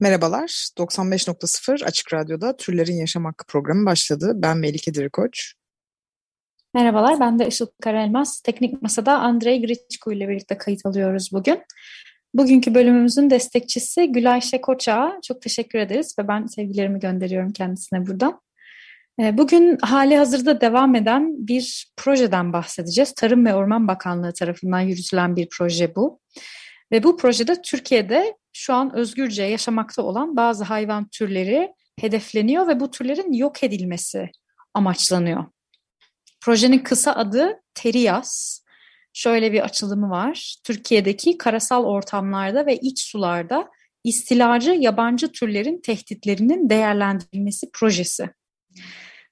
Merhabalar, 95.0 Açık Radyo'da Türlerin Yaşam Hakkı programı başladı. Ben Melike Dirikoç. Merhabalar, ben de Işıl Karelmaz. Teknik Masa'da Andrei Griçko ile birlikte kayıt alıyoruz bugün. Bugünkü bölümümüzün destekçisi Gülay Şekoç'a çok teşekkür ederiz ve ben sevgilerimi gönderiyorum kendisine buradan. Ee, bugün hali hazırda devam eden bir projeden bahsedeceğiz. Tarım ve Orman Bakanlığı tarafından yürütülen bir proje bu. Ve bu projede Türkiye'de şu an özgürce yaşamakta olan bazı hayvan türleri hedefleniyor ve bu türlerin yok edilmesi amaçlanıyor. Projenin kısa adı Terias. Şöyle bir açılımı var. Türkiye'deki karasal ortamlarda ve iç sularda istilacı yabancı türlerin tehditlerinin değerlendirilmesi projesi.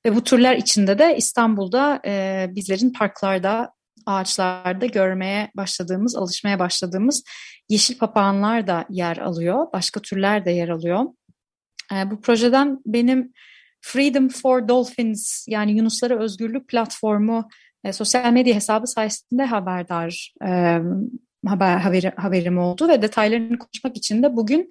Ve bu türler içinde de İstanbul'da e, bizlerin parklarda ağaçlarda görmeye başladığımız, alışmaya başladığımız yeşil papağanlar da yer alıyor. Başka türler de yer alıyor. E, bu projeden benim Freedom for Dolphins yani Yunuslara Özgürlük platformu e, sosyal medya hesabı sayesinde haberdar e, haber haberi, haberim oldu ve detaylarını konuşmak için de bugün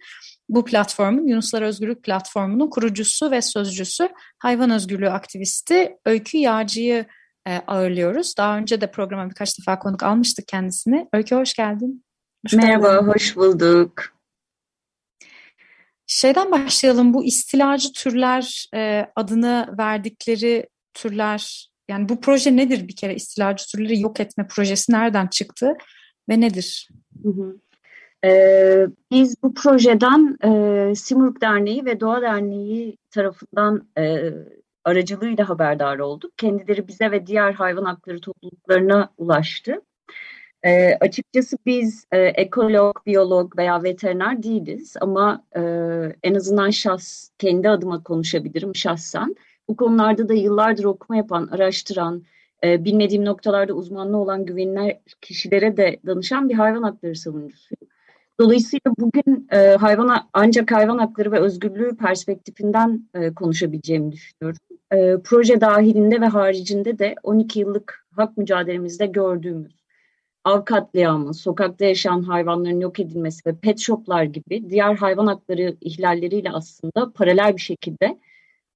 bu platformun Yunuslar Özgürlük Platformu'nun kurucusu ve sözcüsü hayvan özgürlüğü aktivisti Öykü Yağcı'yı e, ağırlıyoruz. Daha önce de programa birkaç defa konuk almıştık kendisini. Öykü hoş geldin. Hoş Merhaba, geldin. hoş bulduk. Şeyden başlayalım. Bu istilacı türler e, adını verdikleri türler yani bu proje nedir bir kere istilacı türleri yok etme projesi nereden çıktı ve nedir? Hı hı. Ee, biz bu projeden e, Simurg Derneği ve Doğa Derneği tarafından e, aracılığıyla haberdar olduk. Kendileri bize ve diğer hayvan hakları topluluklarına ulaştı. E, açıkçası biz e, ekolog, biyolog veya veteriner değiliz ama e, en azından şahs, kendi adıma konuşabilirim şahsen. Bu konularda da yıllardır okuma yapan, araştıran, e, bilmediğim noktalarda uzmanlığı olan güvenilir kişilere de danışan bir hayvan hakları savunucusuyum. Dolayısıyla bugün e, hayvana ancak hayvan hakları ve özgürlüğü perspektifinden e, konuşabileceğimi düşünüyorum. E, proje dahilinde ve haricinde de 12 yıllık hak mücadelemizde gördüğümüz av katliamı, sokakta yaşayan hayvanların yok edilmesi ve pet shoplar gibi diğer hayvan hakları ihlalleriyle aslında paralel bir şekilde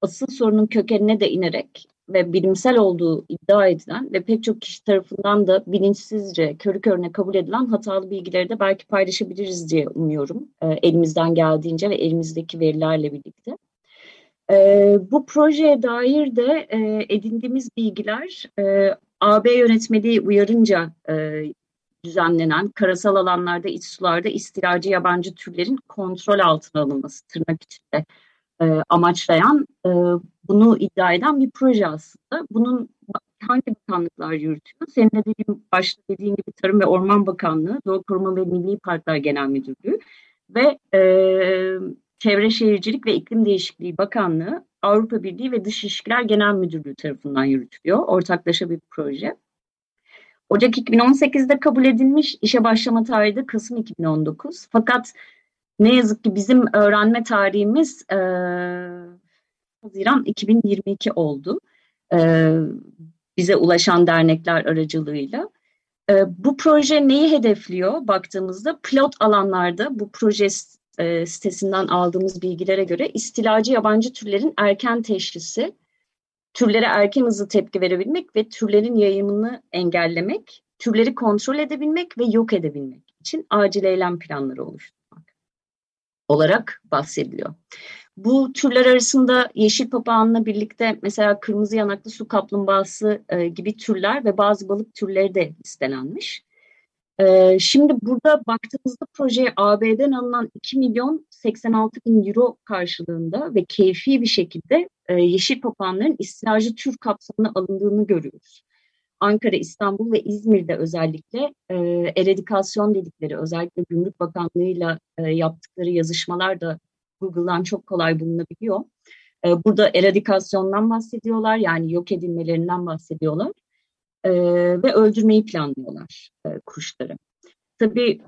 asıl sorunun kökenine de inerek ve bilimsel olduğu iddia edilen ve pek çok kişi tarafından da bilinçsizce körü körüne kabul edilen hatalı bilgileri de belki paylaşabiliriz diye umuyorum. E, elimizden geldiğince ve elimizdeki verilerle birlikte. E, bu projeye dair de e, edindiğimiz bilgiler e, AB yönetmeliği uyarınca e, düzenlenen karasal alanlarda, iç sularda istilacı yabancı türlerin kontrol altına alınması tırnak içinde e, amaçlayan, e, bunu iddia eden bir proje aslında. Bunun hangi bakanlıklar yürütüyor? Senin de dediğin, başta dediğin gibi Tarım ve Orman Bakanlığı, Doğa Koruma ve Milli Parklar Genel Müdürlüğü ve e, Çevre Şehircilik ve İklim Değişikliği Bakanlığı, Avrupa Birliği ve Dış İlişkiler Genel Müdürlüğü tarafından yürütülüyor. Ortaklaşa bir proje. Ocak 2018'de kabul edilmiş, işe başlama tarihi de Kasım 2019. Fakat ne yazık ki bizim öğrenme tarihimiz e, Haziran 2022 oldu. E, bize ulaşan dernekler aracılığıyla. E, bu proje neyi hedefliyor baktığımızda pilot alanlarda bu proje e, sitesinden aldığımız bilgilere göre istilacı yabancı türlerin erken teşhisi, türlere erken hızlı tepki verebilmek ve türlerin yayımını engellemek, türleri kontrol edebilmek ve yok edebilmek için acil eylem planları oluşturmak olarak bahsediliyor. Bu türler arasında yeşil papağanla birlikte mesela kırmızı yanaklı su kaplumbağası e, gibi türler ve bazı balık türleri de listelenmiş. E, şimdi burada baktığımızda projeye AB'den alınan 2 milyon 86 bin euro karşılığında ve keyfi bir şekilde e, yeşil papağanların istilacı tür kapsamına alındığını görüyoruz. Ankara, İstanbul ve İzmir'de özellikle e, eradikasyon dedikleri özellikle Gümrük Bakanlığı'yla e, yaptıkları yazışmalar da Google'dan çok kolay bulunabiliyor. E, burada eradikasyondan bahsediyorlar yani yok edilmelerinden bahsediyorlar e, ve öldürmeyi planlıyorlar e, kuşları. Tabii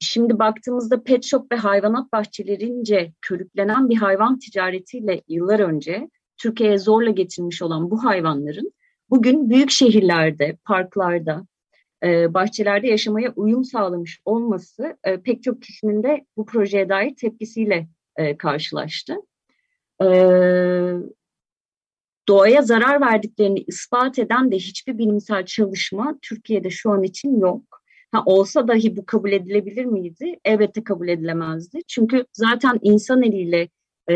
şimdi baktığımızda pet shop ve hayvanat bahçelerince körüklenen bir hayvan ticaretiyle yıllar önce Türkiye'ye zorla getirilmiş olan bu hayvanların bugün büyük şehirlerde, parklarda, e, bahçelerde yaşamaya uyum sağlamış olması e, pek çok kişinin de bu projeye dair tepkisiyle e, karşılaştı. Doğaya zarar verdiklerini ispat eden de hiçbir bilimsel çalışma Türkiye'de şu an için yok. Ha, olsa dahi bu kabul edilebilir miydi? Elbette kabul edilemezdi. Çünkü zaten insan eliyle e,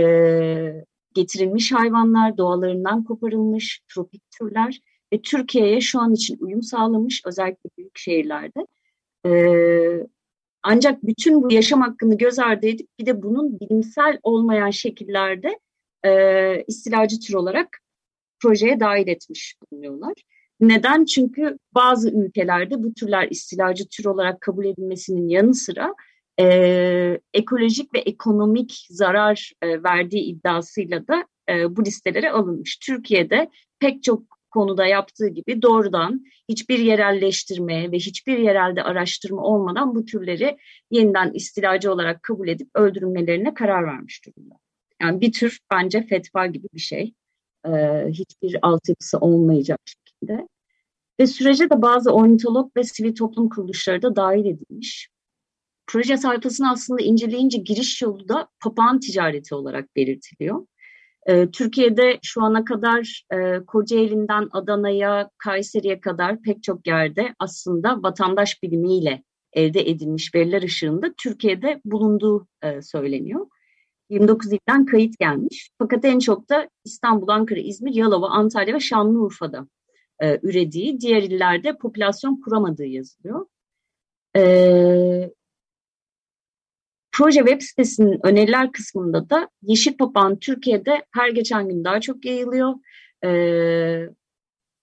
getirilmiş hayvanlar, doğalarından koparılmış tropik türler ve Türkiye'ye şu an için uyum sağlamış özellikle büyük şehirlerde. Ee, ancak bütün bu yaşam hakkını göz ardı edip bir de bunun bilimsel olmayan şekillerde e, istilacı tür olarak projeye dahil etmiş bulunuyorlar. Neden? Çünkü bazı ülkelerde bu türler istilacı tür olarak kabul edilmesinin yanı sıra e, ekolojik ve ekonomik zarar e, verdiği iddiasıyla da e, bu listelere alınmış. Türkiye'de pek çok konuda yaptığı gibi doğrudan hiçbir yerelleştirme ve hiçbir yerelde araştırma olmadan bu türleri yeniden istilacı olarak kabul edip öldürülmelerine karar vermiş durumda. Yani bir tür bence fetva gibi bir şey. Ee, hiçbir altyapısı olmayacak şekilde. Ve sürece de bazı ornitolog ve sivil toplum kuruluşları da dahil edilmiş. Proje sayfasını aslında inceleyince giriş yolu da papağan ticareti olarak belirtiliyor. Ee, Türkiye'de şu ana kadar e, Kocaeli'nden Adana'ya, Kayseri'ye kadar pek çok yerde aslında vatandaş bilimiyle elde edilmiş veriler ışığında Türkiye'de bulunduğu e, söyleniyor. 29 ilden kayıt gelmiş. Fakat en çok da İstanbul, Ankara, İzmir, Yalova, Antalya ve Şanlıurfa'da e, ürediği, diğer illerde popülasyon kuramadığı yazılıyor. E, Proje web sitesinin öneriler kısmında da yeşil papağan Türkiye'de her geçen gün daha çok yayılıyor. Ee,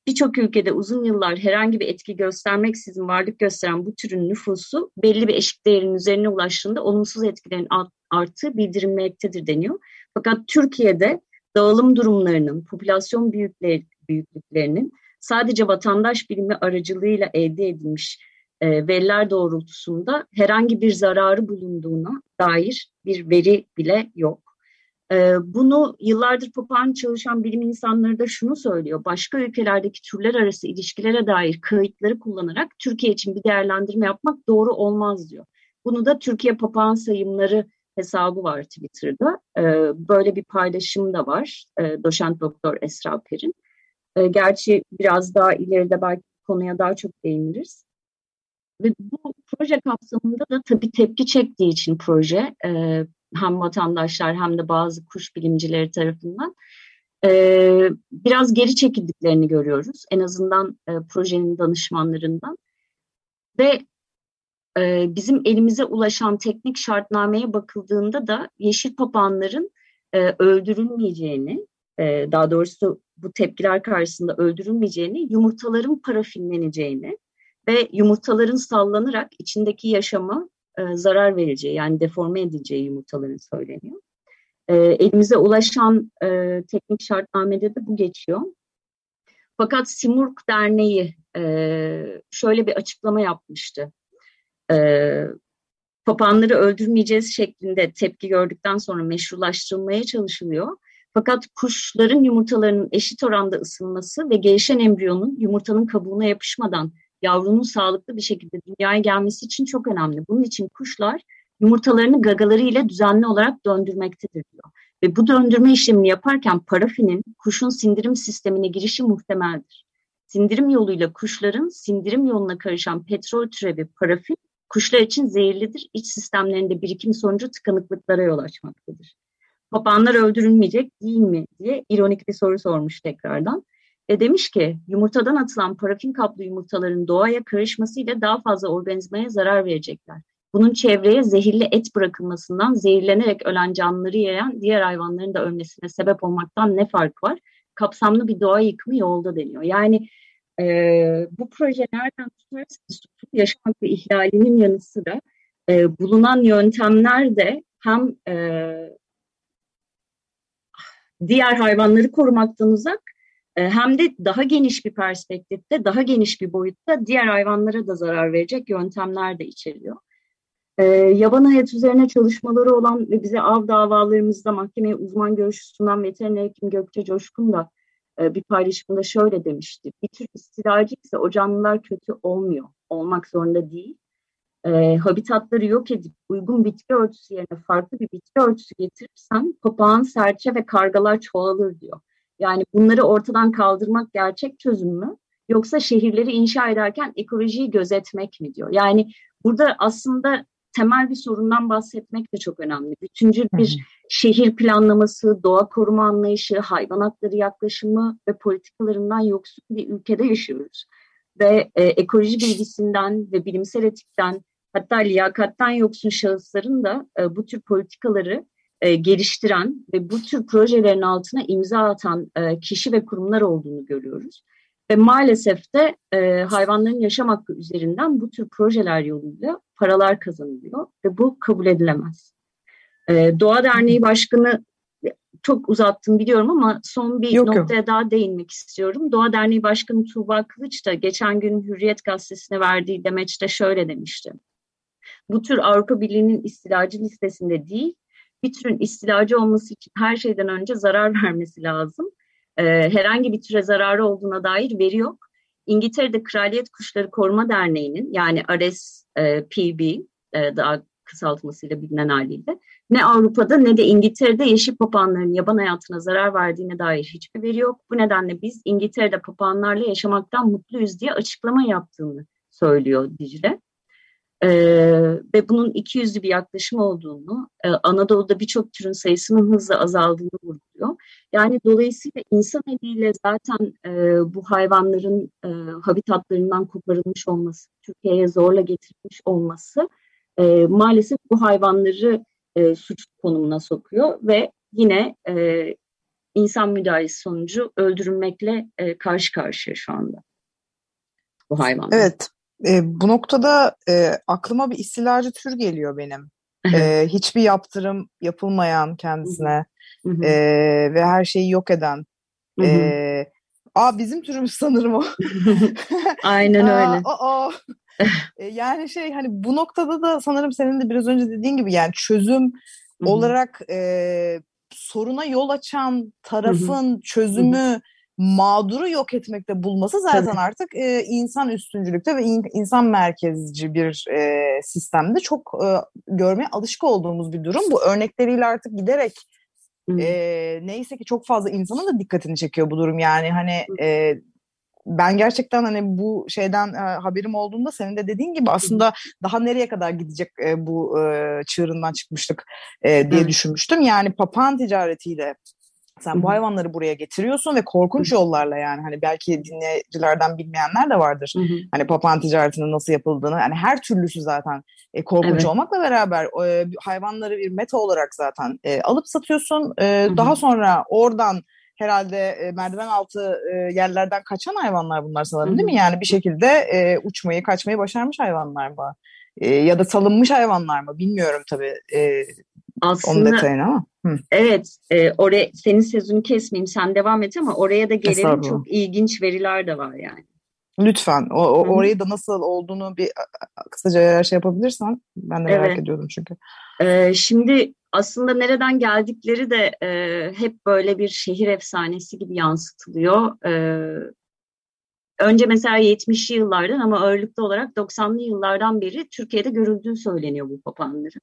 Birçok ülkede uzun yıllar herhangi bir etki göstermeksizin varlık gösteren bu türün nüfusu belli bir eşik değerin üzerine ulaştığında olumsuz etkilerin arttığı bildirilmektedir deniyor. Fakat Türkiye'de dağılım durumlarının, popülasyon büyüklüklerinin sadece vatandaş bilimi aracılığıyla elde edilmiş e, veriler doğrultusunda herhangi bir zararı bulunduğuna dair bir veri bile yok. E, bunu yıllardır papağan çalışan bilim insanları da şunu söylüyor. Başka ülkelerdeki türler arası ilişkilere dair kayıtları kullanarak Türkiye için bir değerlendirme yapmak doğru olmaz diyor. Bunu da Türkiye papağan sayımları hesabı var Twitter'da. E, böyle bir paylaşım da var. E, doçent doktor Esra Per'in. E, gerçi biraz daha ileride belki konuya daha çok değiniriz. Ve bu proje kapsamında da tabii tepki çektiği için proje e, hem vatandaşlar hem de bazı kuş bilimcileri tarafından e, biraz geri çekildiklerini görüyoruz. En azından e, projenin danışmanlarından. Ve e, bizim elimize ulaşan teknik şartnameye bakıldığında da yeşil papağanların e, öldürülmeyeceğini, e, daha doğrusu bu tepkiler karşısında öldürülmeyeceğini, yumurtaların parafinleneceğini, ve yumurtaların sallanarak içindeki yaşama e, zarar vereceği yani deforme edileceği yumurtaların söyleniyor. E, elimize ulaşan e, teknik şartnamede de bu geçiyor. Fakat Simurg Derneği e, şöyle bir açıklama yapmıştı. E, papağanları öldürmeyeceğiz şeklinde tepki gördükten sonra meşrulaştırılmaya çalışılıyor. Fakat kuşların yumurtalarının eşit oranda ısınması ve gelişen embriyonun yumurtanın kabuğuna yapışmadan yavrunun sağlıklı bir şekilde dünyaya gelmesi için çok önemli. Bunun için kuşlar yumurtalarını gagaları ile düzenli olarak döndürmektedir diyor. Ve bu döndürme işlemini yaparken parafinin kuşun sindirim sistemine girişi muhtemeldir. Sindirim yoluyla kuşların sindirim yoluna karışan petrol türevi parafin kuşlar için zehirlidir. İç sistemlerinde birikim sonucu tıkanıklıklara yol açmaktadır. Papağanlar öldürülmeyecek değil mi diye ironik bir soru sormuş tekrardan. E demiş ki yumurtadan atılan parafin kaplı yumurtaların doğaya karışmasıyla daha fazla organizmaya zarar verecekler. Bunun çevreye zehirli et bırakılmasından zehirlenerek ölen canlıları yayan diğer hayvanların da ölmesine sebep olmaktan ne fark var? Kapsamlı bir doğa yıkımı yolda deniyor. Yani e, bu proje nereden tutarsanız yaşam hakkı ihlalinin yanı sıra e, bulunan yöntemler de hem e, diğer hayvanları korumaktan uzak hem de daha geniş bir perspektifte, daha geniş bir boyutta diğer hayvanlara da zarar verecek yöntemler de içeriyor. E, yaban hayat üzerine çalışmaları olan ve bize av davalarımızda mahkemeye uzman görüşü sunan veteriner hekim Gökçe Coşkun da e, bir paylaşımında şöyle demişti. Bir tür istilacı ise o canlılar kötü olmuyor, olmak zorunda değil. E, habitatları yok edip uygun bitki örtüsü yerine farklı bir bitki örtüsü getirirsen papağan, serçe ve kargalar çoğalır diyor. Yani bunları ortadan kaldırmak gerçek çözüm mü? Yoksa şehirleri inşa ederken ekolojiyi gözetmek mi diyor. Yani burada aslında temel bir sorundan bahsetmek de çok önemli. Bütüncül bir şehir planlaması, doğa koruma anlayışı, hayvan hakları yaklaşımı ve politikalarından yoksun bir ülkede yaşıyoruz. Ve e, ekoloji bilgisinden ve bilimsel etikten hatta liyakattan yoksun şahısların da e, bu tür politikaları e, geliştiren ve bu tür projelerin altına imza atan e, kişi ve kurumlar olduğunu görüyoruz. Ve maalesef de e, hayvanların yaşam hakkı üzerinden bu tür projeler yoluyla paralar kazanılıyor ve bu kabul edilemez. E, Doğa Derneği Başkanı çok uzattım biliyorum ama son bir yok, noktaya yok. daha değinmek istiyorum. Doğa Derneği Başkanı Tuğba Kılıç da geçen gün Hürriyet Gazetesi'ne verdiği demeçte şöyle demişti. Bu tür Avrupa Birliği'nin istilacı listesinde değil, bir türün istilacı olması için her şeyden önce zarar vermesi lazım. Ee, herhangi bir türe zararı olduğuna dair veri yok. İngiltere'de Kraliyet Kuşları Koruma Derneği'nin yani RSPB e, daha kısaltmasıyla bilinen haliyle ne Avrupa'da ne de İngiltere'de yeşil papağanların yaban hayatına zarar verdiğine dair hiçbir veri yok. Bu nedenle biz İngiltere'de papağanlarla yaşamaktan mutluyuz diye açıklama yaptığını söylüyor Dicle. Ee, ve bunun iki yüzlü bir yaklaşım olduğunu, e, Anadolu'da birçok türün sayısının hızla azaldığını vurguluyor. Yani dolayısıyla insan eliyle zaten e, bu hayvanların e, habitatlarından koparılmış olması, Türkiye'ye zorla getirilmiş olması e, maalesef bu hayvanları e, suç konumuna sokuyor ve yine e, insan müdahalesi sonucu öldürülmekle e, karşı karşıya şu anda bu hayvanlar. Evet. E, bu noktada e, aklıma bir istilacı tür geliyor benim. e, hiçbir yaptırım yapılmayan kendisine e, ve her şeyi yok eden. E, aa bizim türümüz sanırım o. Aynen öyle. Aa, aa. yani şey hani bu noktada da sanırım senin de biraz önce dediğin gibi yani çözüm olarak e, soruna yol açan tarafın çözümü mağduru yok etmekte bulması zaten Tabii. artık e, insan üstüncülükte ve in, insan merkezci bir e, sistemde çok e, görmeye alışık olduğumuz bir durum. Bu örnekleriyle artık giderek e, neyse ki çok fazla insanın da dikkatini çekiyor bu durum. Yani hani e, ben gerçekten hani bu şeyden e, haberim olduğunda senin de dediğin gibi aslında daha nereye kadar gidecek e, bu e, çığırından çıkmıştık e, diye düşünmüştüm. Yani papağan ticaretiyle sen bu hayvanları buraya getiriyorsun ve korkunç yollarla yani hani belki dinleyicilerden bilmeyenler de vardır. Hı hı. Hani papağan ticaretinin nasıl yapıldığını. Yani her türlüsü zaten e, korkunç evet. olmakla beraber e, hayvanları bir meta olarak zaten e, alıp satıyorsun. E, Daha sonra oradan herhalde e, merdiven altı e, yerlerden kaçan hayvanlar bunlar sanırım değil mi? Yani bir şekilde e, uçmayı, kaçmayı başarmış hayvanlar mı? E, ya da salınmış hayvanlar mı? Bilmiyorum tabii. E, aslında onun detayını ama. Hı. Evet, e, oraya senin sözünü kesmeyeyim, sen devam et ama oraya da gelelim çok ilginç veriler de var yani. Lütfen. O, o orayı da nasıl olduğunu bir kısaca eğer şey yapabilirsen ben de merak evet. ediyordum çünkü. Ee, şimdi aslında nereden geldikleri de e, hep böyle bir şehir efsanesi gibi yansıtılıyor. E, önce mesela 70'li yıllardan ama ağırlıklı olarak 90'lı yıllardan beri Türkiye'de görüldüğü söyleniyor bu papağanların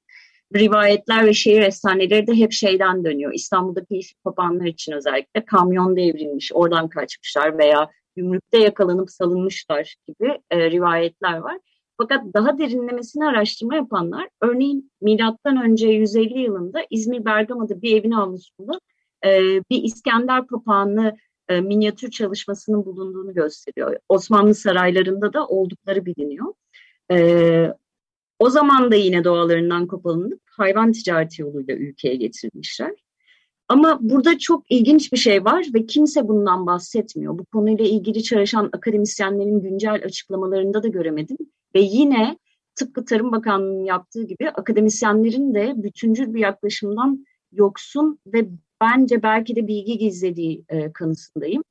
rivayetler ve şehir efsaneleri de hep şeyden dönüyor. İstanbul'daki yeşil papağanlar için özellikle kamyon devrilmiş, oradan kaçmışlar veya gümrükte yakalanıp salınmışlar gibi e, rivayetler var. Fakat daha derinlemesine araştırma yapanlar, örneğin milattan önce 150 yılında İzmir Bergama'da bir evin avlusunda e, bir İskender papağanı e, minyatür çalışmasının bulunduğunu gösteriyor. Osmanlı saraylarında da oldukları biliniyor. E, o zaman da yine doğalarından koparılıp hayvan ticareti yoluyla ülkeye getirilmişler. Ama burada çok ilginç bir şey var ve kimse bundan bahsetmiyor. Bu konuyla ilgili çalışan akademisyenlerin güncel açıklamalarında da göremedim. Ve yine tıpkı Tarım Bakanlığı'nın yaptığı gibi akademisyenlerin de bütüncül bir yaklaşımdan yoksun ve bence belki de bilgi gizlediği e, kanısındayım.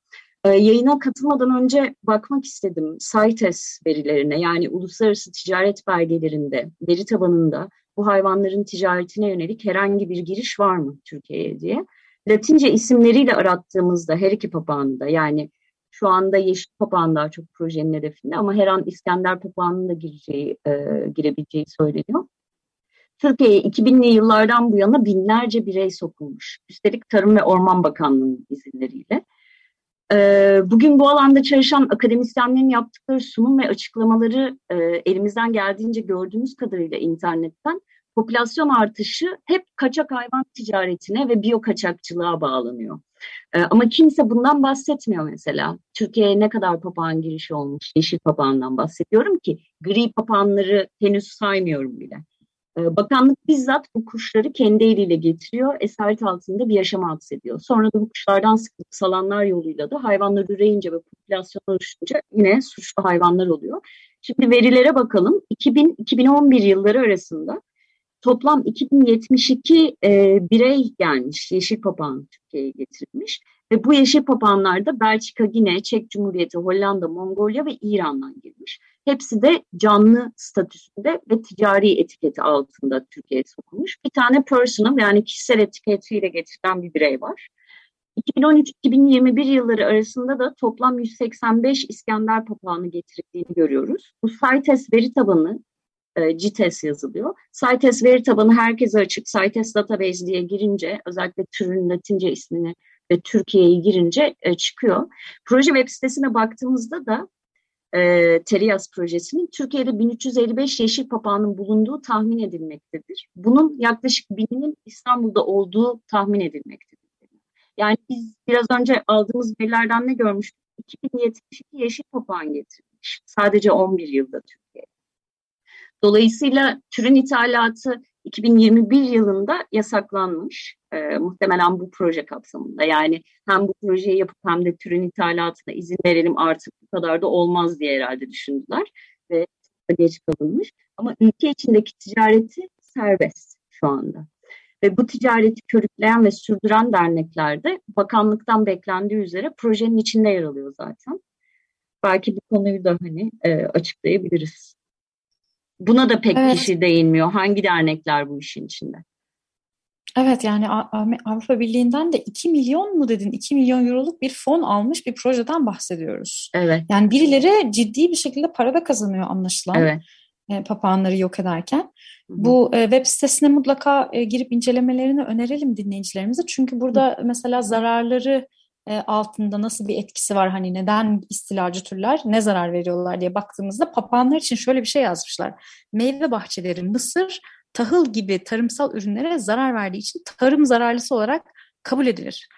E, yayına katılmadan önce bakmak istedim CITES verilerine yani uluslararası ticaret belgelerinde, veri tabanında bu hayvanların ticaretine yönelik herhangi bir giriş var mı Türkiye'ye diye. Latince isimleriyle arattığımızda her iki papağanında yani şu anda Yeşil Papağan daha çok projenin hedefinde ama her an İskender Papağan'ın da gireceği, e, girebileceği söyleniyor. Türkiye'ye 2000'li yıllardan bu yana binlerce birey sokulmuş. Üstelik Tarım ve Orman Bakanlığı'nın izinleriyle. Ee, bugün bu alanda çalışan akademisyenlerin yaptıkları sunum ve açıklamaları e, elimizden geldiğince gördüğümüz kadarıyla internetten popülasyon artışı hep kaçak hayvan ticaretine ve biyo kaçakçılığa bağlanıyor. Ee, ama kimse bundan bahsetmiyor mesela. Türkiye'ye ne kadar papağan girişi olmuş, yeşil papağandan bahsediyorum ki gri papağanları henüz saymıyorum bile. Ee, bakanlık bizzat bu kuşları kendi eliyle getiriyor, esaret altında bir yaşama hapsediyor. Sonra da bu kuşlardan sıkılıp salanlar yoluyla da hayvanlar üreyince ve popülasyon oluşunca yine suçlu hayvanlar oluyor. Şimdi verilere bakalım. 2000-2011 yılları arasında toplam 2072 e, birey gelmiş, yeşil papağan Türkiye'ye getirilmiş. Ve bu yeşil papağanlar da Belçika, Gine, Çek Cumhuriyeti, Hollanda, Mongolia ve İran'dan girmiş. Hepsi de canlı statüsünde ve ticari etiketi altında Türkiye'ye sokulmuş. Bir tane personal yani kişisel etiketiyle getirilen bir birey var. 2013-2021 yılları arasında da toplam 185 İskender papağanı getirildiğini görüyoruz. Bu CITES veri tabanı, e, CITES yazılıyor. CITES veri tabanı herkese açık. CITES Database diye girince özellikle türün Latince ismini ve Türkiye'yi girince e, çıkıyor. Proje web sitesine baktığımızda da e, Terias projesinin Türkiye'de 1355 yeşil papağanın bulunduğu tahmin edilmektedir. Bunun yaklaşık bininin İstanbul'da olduğu tahmin edilmektedir. Yani biz biraz önce aldığımız verilerden ne görmüştük? 2072 yeşil papağan getirilmiş. Sadece 11 yılda Türkiye. Dolayısıyla türün ithalatı 2021 yılında yasaklanmış. E, muhtemelen bu proje kapsamında. Yani hem bu projeyi yapıp hem de türün ithalatına izin verelim artık bu kadar da olmaz diye herhalde düşündüler. Ve geç kalınmış. Ama ülke içindeki ticareti serbest şu anda. Ve bu ticareti körükleyen ve sürdüren derneklerde bakanlıktan beklendiği üzere projenin içinde yer alıyor zaten. Belki bu konuyu da hani e, açıklayabiliriz. Buna da pek evet. kişi değinmiyor. Hangi dernekler bu işin içinde? Evet yani Avrupa Birliği'nden de 2 milyon mu dedin? 2 milyon euroluk bir fon almış bir projeden bahsediyoruz. Evet. Yani birileri ciddi bir şekilde para da kazanıyor anlaşılan. Evet. E, papağanları yok ederken. Hı-hı. Bu e, web sitesine mutlaka e, girip incelemelerini önerelim dinleyicilerimize. Çünkü burada Hı-hı. mesela zararları e, altında nasıl bir etkisi var hani neden istilacı türler ne zarar veriyorlar diye baktığımızda papağanlar için şöyle bir şey yazmışlar. Meyve bahçeleri, mısır, tahıl gibi tarımsal ürünlere zarar verdiği için tarım zararlısı olarak kabul edilir.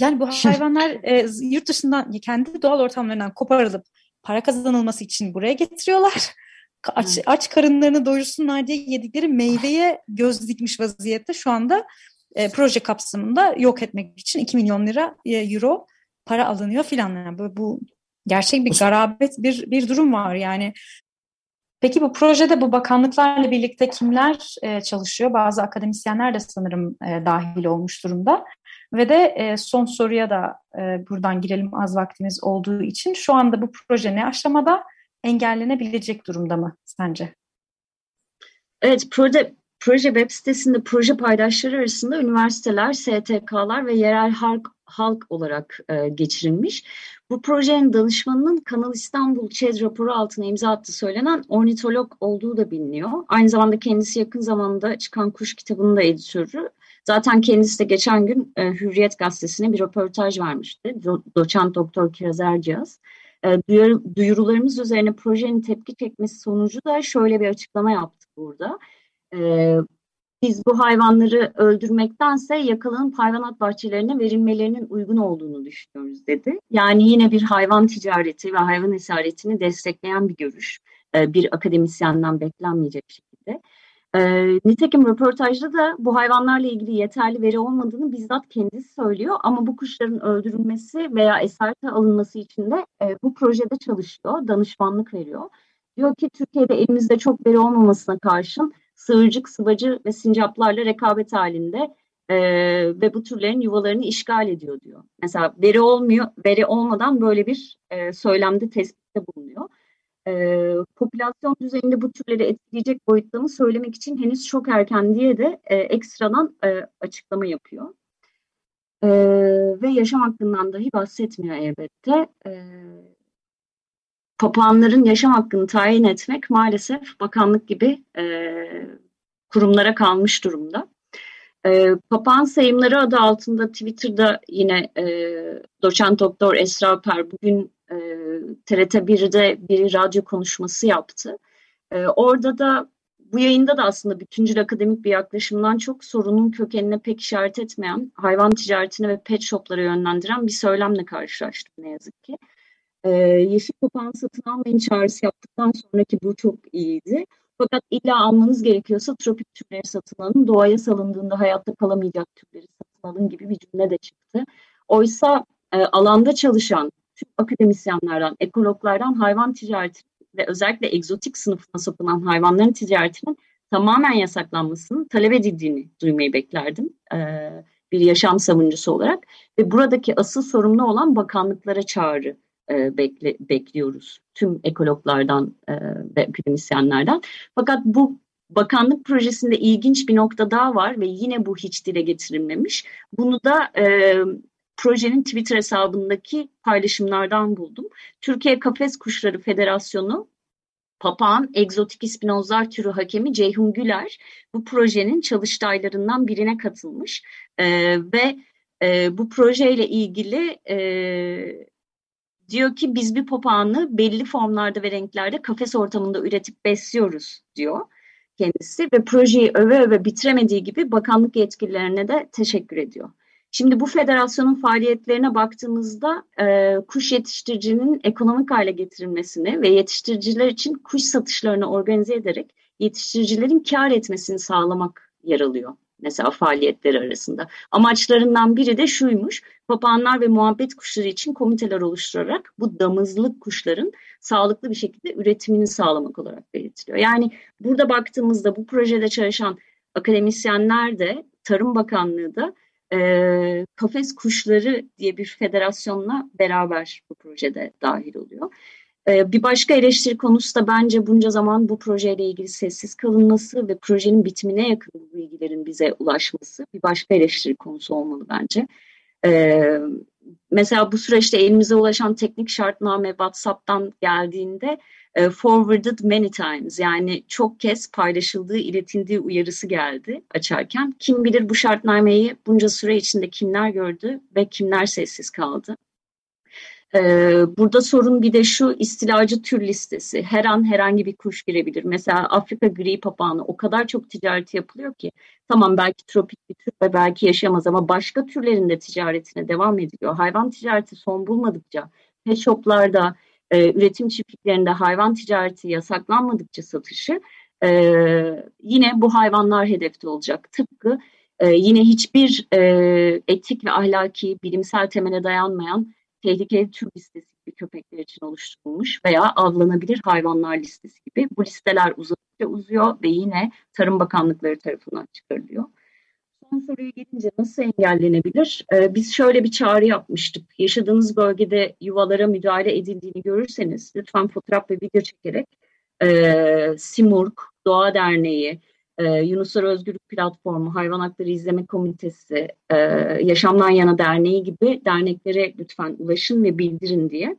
Yani bu hayvanlar e, yurt dışından kendi doğal ortamlarından koparılıp para kazanılması için buraya getiriyorlar. Aç, aç karınlarını doyursunlar diye yedikleri meyveye göz dikmiş vaziyette şu anda e, proje kapsamında yok etmek için 2 milyon lira e, euro para alınıyor filan. Yani bu, bu gerçek bir garabet bir bir durum var yani. Peki bu projede bu bakanlıklarla birlikte kimler e, çalışıyor? Bazı akademisyenler de sanırım e, dahil olmuş durumda. Ve de e, son soruya da e, buradan girelim az vaktimiz olduğu için. Şu anda bu proje ne aşamada? Engellenebilecek durumda mı sence? Evet, proje Proje web sitesinde proje paydaşları arasında üniversiteler, STK'lar ve yerel halk, halk olarak e, geçirilmiş. Bu projenin danışmanının Kanal İstanbul ÇED raporu altına imza attığı söylenen ornitolog olduğu da biliniyor. Aynı zamanda kendisi yakın zamanda çıkan kuş kitabının da editörü. Zaten kendisi de geçen gün e, Hürriyet Gazetesi'ne bir röportaj vermişti. Do doçent Doktor Kiraz Erciyaz. E, duyurularımız üzerine projenin tepki çekmesi sonucu da şöyle bir açıklama yaptı burada e, biz bu hayvanları öldürmektense yakalanıp hayvanat bahçelerine verilmelerinin uygun olduğunu düşünüyoruz dedi. Yani yine bir hayvan ticareti ve hayvan esaretini destekleyen bir görüş. E, bir akademisyenden beklenmeyecek şekilde. E, nitekim röportajda da bu hayvanlarla ilgili yeterli veri olmadığını bizzat kendisi söylüyor. Ama bu kuşların öldürülmesi veya esarete alınması için de e, bu projede çalışıyor, danışmanlık veriyor. Diyor ki Türkiye'de elimizde çok veri olmamasına karşın sığırcık, sıvacı ve sincaplarla rekabet halinde e, ve bu türlerin yuvalarını işgal ediyor diyor. Mesela veri olmuyor, veri olmadan böyle bir e, söylemde tespitte bulunuyor. E, popülasyon düzeyinde bu türleri etkileyecek boyutta söylemek için henüz çok erken diye de e, ekstradan e, açıklama yapıyor. E, ve yaşam hakkından dahi bahsetmiyor elbette. E, papağanların yaşam hakkını tayin etmek maalesef bakanlık gibi e, kurumlara kalmış durumda. E, papağan sayımları adı altında Twitter'da yine e, doçent doktor Esra Alper bugün e, TRT 1'de bir radyo konuşması yaptı. E, orada da bu yayında da aslında bütüncül akademik bir yaklaşımdan çok sorunun kökenine pek işaret etmeyen, hayvan ticaretine ve pet shoplara yönlendiren bir söylemle karşılaştım ne yazık ki. E, yeşil papağan satın almayın çağrısı yaptıktan sonraki bu çok iyiydi. Fakat illa almanız gerekiyorsa tropik türleri satın alın, doğaya salındığında hayatta kalamayacak türleri satın alın gibi bir cümle de çıktı. Oysa e, alanda çalışan tüm akademisyenlerden, ekologlardan hayvan ticareti ve özellikle egzotik sınıfına sapınan hayvanların ticaretinin tamamen yasaklanmasının talep edildiğini duymayı beklerdim e, bir yaşam savunucusu olarak. Ve buradaki asıl sorumlu olan bakanlıklara çağrı e, bekle, bekliyoruz tüm ekologlardan e, ve akademisyenlerden. Fakat bu bakanlık projesinde ilginç bir nokta daha var ve yine bu hiç dile getirilmemiş. Bunu da e, projenin Twitter hesabındaki paylaşımlardan buldum. Türkiye Kafes Kuşları Federasyonu Papağan Egzotik İspinozlar türü hakemi Ceyhun Güler bu projenin çalıştaylarından birine katılmış ee, ve e, bu projeyle ilgili e, diyor ki biz bir papağanı belli formlarda ve renklerde kafes ortamında üretip besliyoruz diyor kendisi ve projeyi öve öve bitiremediği gibi bakanlık yetkililerine de teşekkür ediyor. Şimdi bu federasyonun faaliyetlerine baktığımızda e, kuş yetiştiricinin ekonomik hale getirilmesini ve yetiştiriciler için kuş satışlarını organize ederek yetiştiricilerin kar etmesini sağlamak yer alıyor. Mesela faaliyetleri arasında. Amaçlarından biri de şuymuş, papağanlar ve muhabbet kuşları için komiteler oluşturarak bu damızlık kuşların sağlıklı bir şekilde üretimini sağlamak olarak belirtiliyor. Yani burada baktığımızda bu projede çalışan akademisyenler de, Tarım Bakanlığı da e, kafes kuşları diye bir federasyonla beraber bu projede dahil oluyor. E, bir başka eleştiri konusu da bence bunca zaman bu projeyle ilgili sessiz kalınması ve projenin bitimine yakın bu bilgilerin bize ulaşması bir başka eleştiri konusu olmalı bence. E, mesela bu süreçte elimize ulaşan teknik şartname WhatsApp'tan geldiğinde e, forwarded many times yani çok kez paylaşıldığı, iletildiği uyarısı geldi açarken. Kim bilir bu şartnameyi bunca süre içinde kimler gördü ve kimler sessiz kaldı. E, burada sorun bir de şu istilacı tür listesi. Her an herhangi bir kuş girebilir. Mesela Afrika gri papağanı o kadar çok ticareti yapılıyor ki tamam belki tropik bir tür ve belki yaşamaz ama başka türlerin de ticaretine devam ediliyor. Hayvan ticareti son bulmadıkça pet shoplarda, e, üretim çiftliklerinde hayvan ticareti yasaklanmadıkça satışı e, yine bu hayvanlar hedefte olacak. Tıpkı e, yine hiçbir e, etik ve ahlaki bilimsel temele dayanmayan tehlikeli tür listesi gibi köpekler için oluşturulmuş veya avlanabilir hayvanlar listesi gibi bu listeler uzadıkça uzuyor ve yine Tarım Bakanlıkları tarafından çıkarılıyor son soruya gelince nasıl engellenebilir? Ee, biz şöyle bir çağrı yapmıştık. Yaşadığınız bölgede yuvalara müdahale edildiğini görürseniz lütfen fotoğraf ve video çekerek e, Simurg, Doğa Derneği, e, Yunuslar Özgürlük Platformu, Hayvan Hakları İzleme Komitesi, e, Yaşamdan Yana Derneği gibi derneklere lütfen ulaşın ve bildirin diye.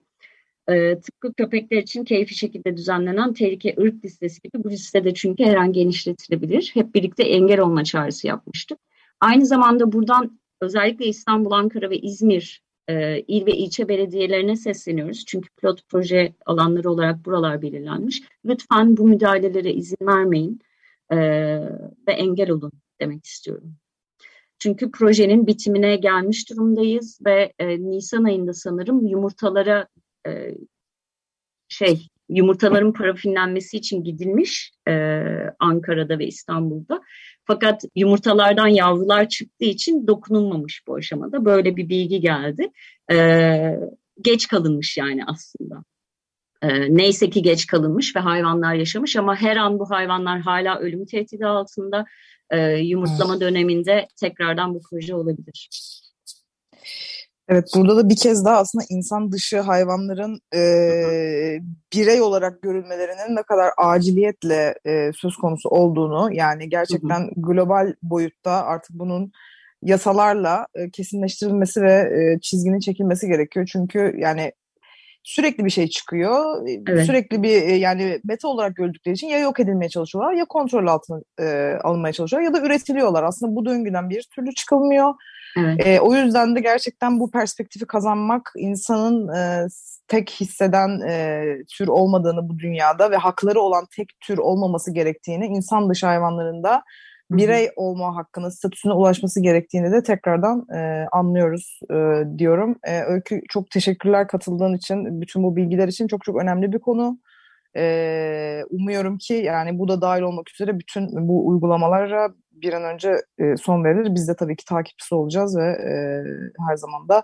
E, tıpkı köpekler için keyfi şekilde düzenlenen tehlike ırk listesi gibi bu listede çünkü her an genişletilebilir. Hep birlikte engel olma çağrısı yapmıştık. Aynı zamanda buradan özellikle İstanbul, Ankara ve İzmir e, il ve ilçe belediyelerine sesleniyoruz. Çünkü pilot proje alanları olarak buralar belirlenmiş. Lütfen bu müdahalelere izin vermeyin e, ve engel olun demek istiyorum. Çünkü projenin bitimine gelmiş durumdayız ve e, Nisan ayında sanırım yumurtalara e, şey yumurtaların parafinlenmesi için gidilmiş e, Ankara'da ve İstanbul'da. Fakat yumurtalardan yavrular çıktığı için dokunulmamış bu aşamada. Böyle bir bilgi geldi. Ee, geç kalınmış yani aslında. Ee, neyse ki geç kalınmış ve hayvanlar yaşamış ama her an bu hayvanlar hala ölüm tehdidi altında. e, yumurtlama evet. döneminde tekrardan bu proje olabilir. Evet burada da bir kez daha aslında insan dışı hayvanların e, birey olarak görülmelerinin ne kadar aciliyetle e, söz konusu olduğunu yani gerçekten hı hı. global boyutta artık bunun yasalarla e, kesinleştirilmesi ve e, çizginin çekilmesi gerekiyor. Çünkü yani sürekli bir şey çıkıyor. Evet. Sürekli bir e, yani beta olarak gördükleri için ya yok edilmeye çalışıyorlar ya kontrol altına e, alınmaya çalışıyorlar ya da üretiliyorlar. Aslında bu döngüden bir türlü çıkılmıyor. Evet. E, o yüzden de gerçekten bu perspektifi kazanmak insanın e, tek hisseden e, tür olmadığını bu dünyada ve hakları olan tek tür olmaması gerektiğini, insan dışı hayvanlarında birey olma hakkına, statüsüne ulaşması gerektiğini de tekrardan e, anlıyoruz e, diyorum. E, Öykü çok teşekkürler katıldığın için, bütün bu bilgiler için çok çok önemli bir konu. E, umuyorum ki yani bu da dahil olmak üzere bütün bu uygulamalara bir an önce e, son verilir. Biz de tabii ki takipçisi olacağız ve e, her zaman da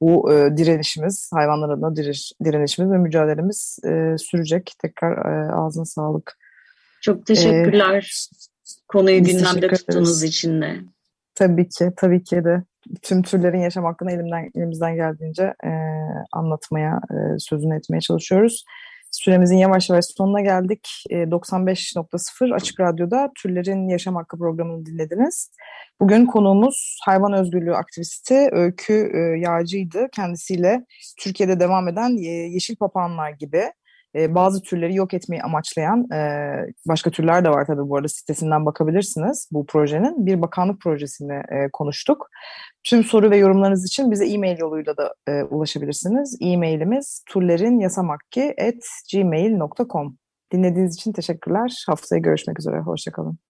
bu e, direnişimiz, hayvanlar adına direniş, direnişimiz ve mücadelemiz e, sürecek. Tekrar e, ağzına sağlık. Çok teşekkürler. Ee, Konuyu gündemde tuttuğunuz için de. Tabii ki, tabii ki de. Tüm türlerin yaşam hakkını elimden, elimizden geldiğince e, anlatmaya, e, sözünü etmeye çalışıyoruz. Süremizin yavaş yavaş sonuna geldik. 95.0 Açık Radyo'da Türlerin Yaşam Hakkı programını dinlediniz. Bugün konuğumuz hayvan özgürlüğü aktivisti Öykü Yağcı'ydı. Kendisiyle Türkiye'de devam eden Yeşil Papağanlar gibi e, bazı türleri yok etmeyi amaçlayan e, başka türler de var tabii bu arada sitesinden bakabilirsiniz bu projenin. Bir bakanlık projesini e, konuştuk. Tüm soru ve yorumlarınız için bize e-mail yoluyla da e, ulaşabilirsiniz. E-mailimiz turlerinyasamakki.gmail.com Dinlediğiniz için teşekkürler. Haftaya görüşmek üzere. Hoşçakalın.